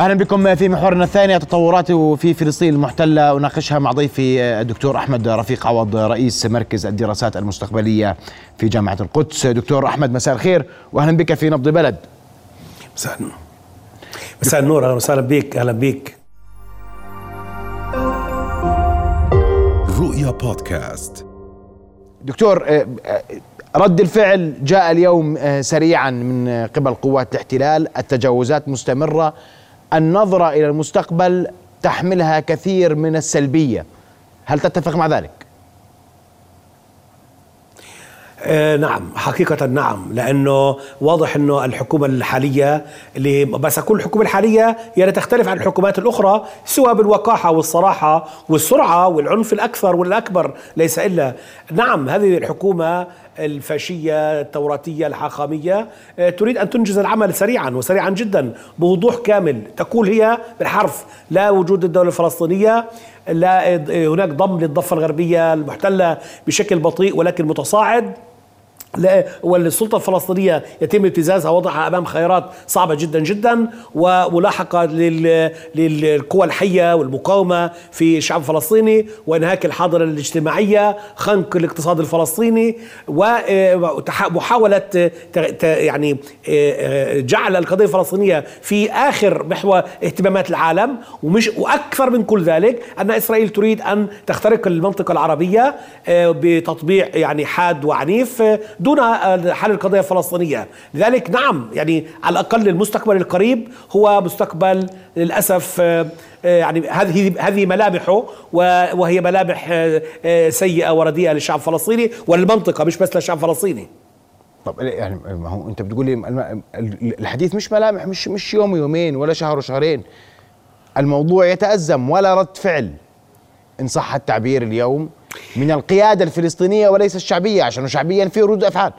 أهلا بكم في محورنا الثاني التطورات في فلسطين المحتلة. أناقشها مع ضيفي الدكتور أحمد رفيق عوض رئيس مركز الدراسات المستقبلية في جامعة القدس. دكتور أحمد مساء الخير واهلا بك في نبض بلد. مساء النور. مساء النور. أهلا وسهلا بك. أهلا بك. رؤيا بودكاست. دكتور آه، آه، رد الفعل جاء اليوم آه، سريعا من قبل قوات الاحتلال. التجاوزات مستمرة. النظرة إلى المستقبل تحملها كثير من السلبية هل تتفق مع ذلك؟ آه نعم حقيقة نعم لأنه واضح أنه الحكومة الحالية اللي بس أقول الحكومة الحالية يعني تختلف عن الحكومات الأخرى سواء بالوقاحة والصراحة والسرعة والعنف الأكثر والأكبر ليس إلا. نعم هذه الحكومة الفاشية التوراتية الحاخامية آه، تريد أن تنجز العمل سريعا وسريعا جدا بوضوح كامل. تقول هي بالحرف لا وجود الدولة الفلسطينية لا آه، هناك ضم للضفة الغربية المحتلة بشكل بطيء ولكن متصاعد. والسلطة الفلسطينية يتم ابتزازها وضعها أمام خيارات صعبة جدا جدا وملاحقة للقوى الحية والمقاومة في الشعب الفلسطيني وإنهاك الحاضرة الاجتماعية خنق الاقتصاد الفلسطيني ومحاولة يعني جعل القضية الفلسطينية في آخر محور اهتمامات العالم ومش وأكثر من كل ذلك أن إسرائيل تريد أن تخترق المنطقة العربية بتطبيع يعني حاد وعنيف دون حل القضية الفلسطينية. لذلك نعم يعني على الأقل المستقبل القريب هو مستقبل للأسف آه، آه، يعني هذه هذه ملامحه وهي ملامح آه، سيئة ورديئة للشعب الفلسطيني وللمنطقة مش بس للشعب الفلسطيني. طب يعني ما هو أنت بتقول لي الحديث مش ملامح مش مش يوم يومين ولا شهر وشهرين. الموضوع يتأزم ولا رد فعل. إن صح التعبير اليوم من القيادة الفلسطينية وليس الشعبية عشان شعبيا في ردود أفعال.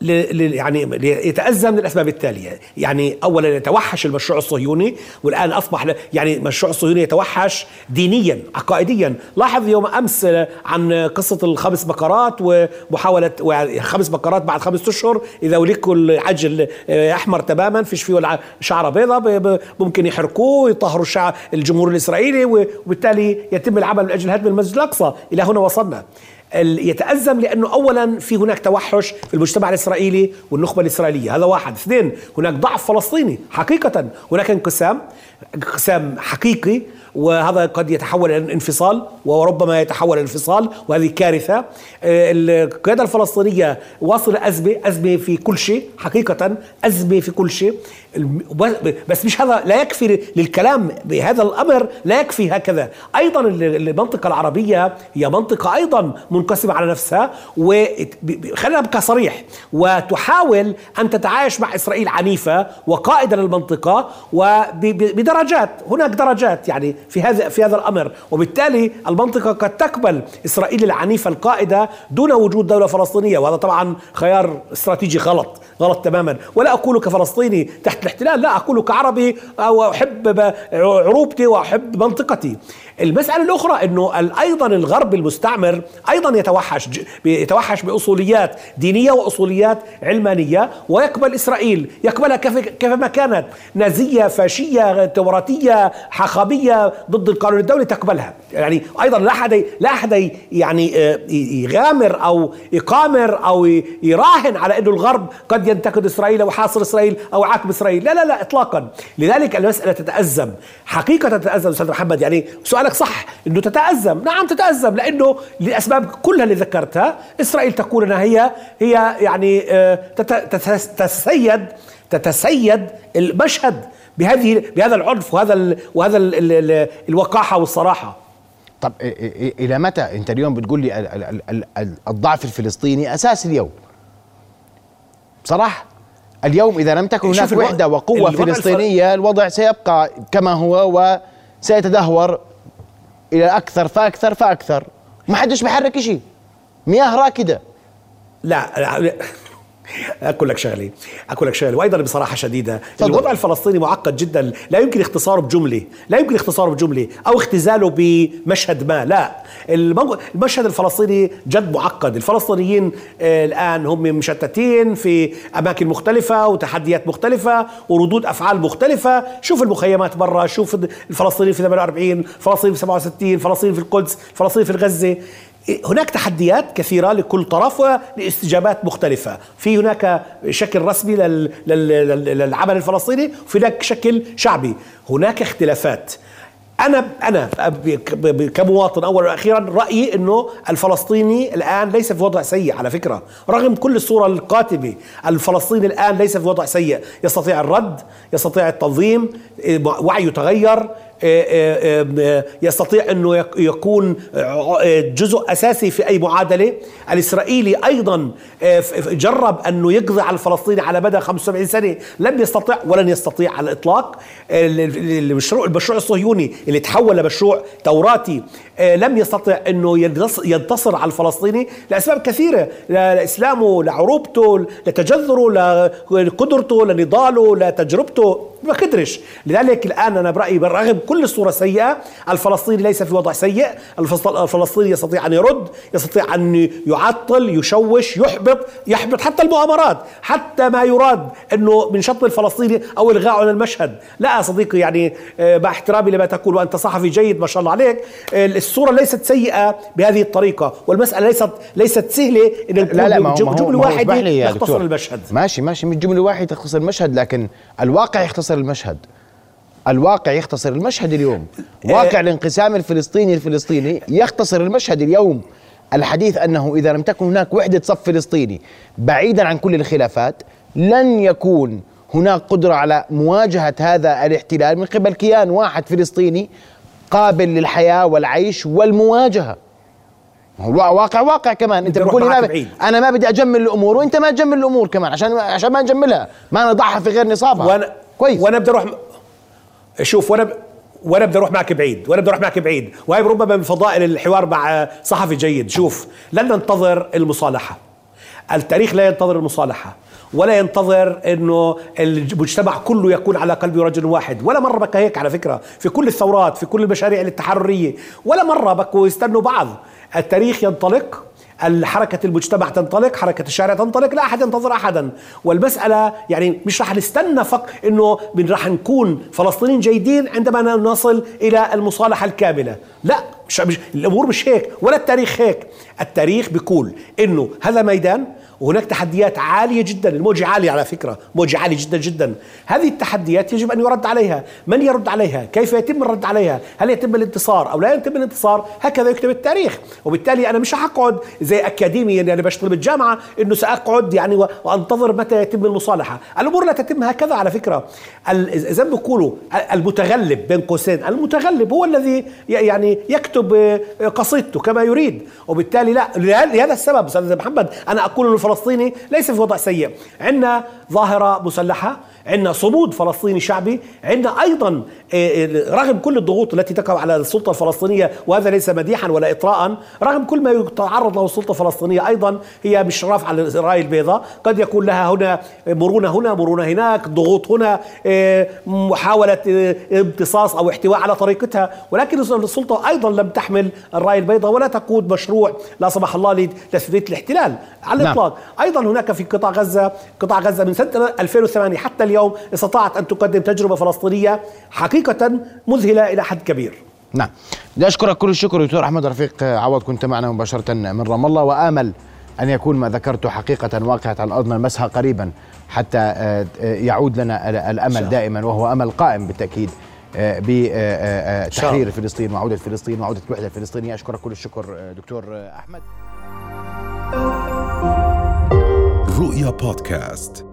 يعني يتأزم للأسباب التالية. يعني أولا يتوحش المشروع الصهيوني والآن أصبح يعني المشروع الصهيوني يتوحش دينيا عقائديا. لاحظ يوم أمس عن قصة الخمس بقرات ومحاولة خمس بقرات بعد خمسة أشهر إذا ولكوا العجل أحمر تماما فيش فيه ولا شعرة بيضاء ممكن يحرقوه يطهروا الشعب الجمهور الإسرائيلي وبالتالي يتم العمل من أجل هدم المسجد الأقصى. إلى هنا وصلنا. يتأزم لأنه أولا في هناك توحش في المجتمع الإسرائيلي والنخبة الإسرائيلية. هذا واحد. اثنين هناك ضعف فلسطيني حقيقة. هناك انقسام انقسام حقيقي وهذا قد يتحول إلى انفصال وربما يتحول إلى انفصال وهذه كارثة. آه، القيادة الفلسطينية واصلة أزمة أزمة في كل شيء حقيقه أزمة في كل شيء. بس مش هذا لا يكفي للكلام بهذا الأمر لا يكفي هكذا. أيضا المنطقة العربية هي منطقة أيضا منقسمة على نفسها وخلينا ابقى صريح. وتحاول أن تتعايش مع إسرائيل عنيفة وقائده للمنطقة وبدرجات هناك درجات يعني في هذا في هذا الأمر. وبالتالي المنطقة قد تقبل إسرائيل العنيفة القائدة دون وجود دولة فلسطينية. وهذا طبعا خيار استراتيجي غلط غلط تماما. ولا أقول كفلسطيني تحت الاحتلال لا أقول كعربي واحب عروبتي وأحب منطقتي. المسألة الأخرى أنه أيضا الغرب المستعمر أيضا يتوحش يتوحش بأصوليات دينية وأصوليات علمانية ويقبل إسرائيل يقبلها كيفما كانت نازية فاشية توراتية حخامية ضد القانون الدولي تقبلها. يعني أيضا لا أحد لا أحد يعني آه، يغامر أو يقامر أو يراهن على أنه الغرب قد ينتقد إسرائيل أو حاصر إسرائيل أو عاقب إسرائيل. لا لا لا إطلاقا. لذلك المسألة تتأزم. حقيقة تتأزم أستاذ محمد. يعني سؤال كلامك صح إنه تتأزم. نعم تتأزم لأنه لأسباب كلها اللي ذكرتها إسرائيل تقول انها هي هي يعني آه، تتسيد تتسيد المشهد بهذه بهذا العنف وهذا وهذا الوقاحة والصراحة. طب إلى متى؟ أنت اليوم بتقول لي الضعف الفلسطيني أساس اليوم. صراحة اليوم إذا لم تكن هناك وحدة وقوة فلسطينية الوضع سيبقى كما هو وسيتدهور إلى أكثر فأكثر فأكثر. ما حدش بيحرك شيء مياه راكدة. لا, لا أقول لك شغلة أقول لك شغلة وأيضا بصراحة شديدة. تفضل. الوضع الفلسطيني معقد جدا لا يمكن اختصاره بجملة لا يمكن اختصاره بجملة أو اختزاله بمشهد ما لا. المشهد الفلسطيني جد معقد. الفلسطينيين آه، الآن هم مشتتين في أماكن مختلفة وتحديات مختلفة وردود أفعال مختلفة. شوف المخيمات برا شوف الفلسطينيين في 48 فلسطين في 67 فلسطين في القدس فلسطين في غزه هناك تحديات كثيرة لكل طرف ولاستجابات مختلفة. في هناك شكل رسمي لل- لل- لل- للعمل الفلسطيني وفي هناك شكل شعبي. هناك اختلافات. أنا أنا كمواطن أولا وأخيرا رأيي أنه الفلسطيني الآن ليس في وضع سيء على فكرة. رغم كل الصورة القاتمة الفلسطيني الآن ليس في وضع سيء. يستطيع الرد يستطيع التنظيم وعيه تغير يستطيع أنه يك- يكون جزء أساسي في أي معادلة، الإسرائيلي أيضا جرب أنه يقضي على الفلسطيني على مدى 75 سنة، لم يستطع ولن يستطيع على الإطلاق. المشروع المشروع الصهيوني اللي تحول لمشروع توراتي لم يستطع ينتص- ينتصر على الفلسطيني لأسباب كثيرة، لإسلامه، لعروبته، لتجذره، لقدرته، لنضاله، لتجربته، ما قدرش لذلك الآن أنا برأيي بالرغم كل الصورة سيئة. الفلسطيني ليس في وضع سيء. الفلسط- الفلسطيني يستطيع أن يرد يستطيع أن يعطل يشوش يحبط يحبط حتى المؤامرات حتى ما يراد إنه من شط الفلسطيني أو الغائه من المشهد. لا يا صديقي يعني آه، مع احترامي لما تقول وأنت صحفي جيد ما شاء الله عليك آه، الصورة ليست سيئة بهذه الطريقة والمسألة ليست ليست سهلة إن لا لا ما هو لي يا يختصر. المشهد. ماشي ماشي من جملة واحدة تختصر المشهد لكن الواقع يختصر المشهد. الواقع يختصر المشهد اليوم. واقع الانقسام الفلسطيني الفلسطيني يختصر المشهد اليوم. الحديث أنه إذا لم تكن هناك وحدة صف فلسطيني بعيدا عن كل الخلافات لن يكون هناك قدرة على مواجهة هذا الاحتلال من قبل كيان واحد فلسطيني قابل للحياة والعيش والمواجهة. هو واقع واقع كمان. أنت بتقول لي ما. أنا ما بدي أجمل الأمور وأنت ما تجمل الأمور كمان عشان عشان ما نجملها. ما نضعها في غير نصابها. وأنا كويس. وأنا بدي أروح شوف وأنا. وأنا بدي أروح معك بعيد وأنا بدي أروح معك بعيد. وهي ربما من فضائل الحوار مع صحفي جيد. شوف لن ننتظر المصالحة. التاريخ لا ينتظر المصالحة ولا ينتظر إنه المجتمع كله يكون على قلب رجل واحد. ولا مرة بكى هيك على فكرة في كل الثورات في كل المشاريع التحررية. ولا مرة بكوا يستنوا بعض. التاريخ ينطلق الحركة المجتمع تنطلق حركة الشارع تنطلق لا أحد ينتظر أحدا. والمسألة يعني مش رح نستنى فق إنه من رح نكون فلسطينيين جيدين عندما نصل إلى المصالحة الكاملة. لا مش, مش الأمور مش هيك ولا التاريخ هيك. التاريخ بيقول إنه هذا ميدان وهناك تحديات عالية جدا. الموجة عالية على فكرة. موجة عالية جدا جدا. هذه التحديات يجب أن يرد عليها. من يرد عليها؟ كيف يتم الرد عليها؟ هل يتم الانتصار أو لا يتم الانتصار؟ هكذا يكتب التاريخ. وبالتالي أنا مش حقعد زي أكاديمي يعني أنا بشتغل بالجامعة إنه سأقعد يعني وأنتظر متى يتم المصالحة. الأمور لا تتم هكذا على فكرة. زي ما بيقولوا المتغلب بين قوسين. المتغلب هو الذي يعني يكتب آه، قصيدته كما يريد. وبالتالي لا لهذا السبب أستاذ محمد أنا أقول الفلسطيني ليس في وضع سيء. عندنا ظاهرة مسلحة عندنا صمود فلسطيني شعبي عندنا أيضا آه، آه، رغم كل الضغوط التي تقع على السلطة الفلسطينية وهذا ليس مديحا ولا اطراء رغم كل ما يتعرض له السلطة الفلسطينية أيضا هي مش رافعة الرايه البيضاء قد يكون لها هنا مرونة هنا مرونة هناك ضغوط هنا آه، محاولة آه، امتصاص أو احتواء على طريقتها ولكن السلطة أيضا لم تحمل الرايه البيضاء ولا تقود مشروع لا سمح الله لتثبيت الاحتلال على نعم. الإطلاق أيضا هناك في قطاع غزة قطاع غزة من سنة 2008 حتى اليوم استطاعت أن تقدم تجربة فلسطينية حقيقة مذهلة إلى حد كبير. نعم. بدي أشكرك كل الشكر دكتور أحمد رفيق عوض كنت معنا مباشرة من رام الله وآمل أن يكون ما ذكرته حقيقة واقعة على الأرض نلمسها قريبا حتى آه، آه، يعود لنا ال- الأمل دائما وهو أمل قائم بالتأكيد آه، بتحرير فلسطين وعودة فلسطين وعودة الوحده الفلسطينيه أشكرك كل الشكر دكتور أحمد. رؤيا بودكاست.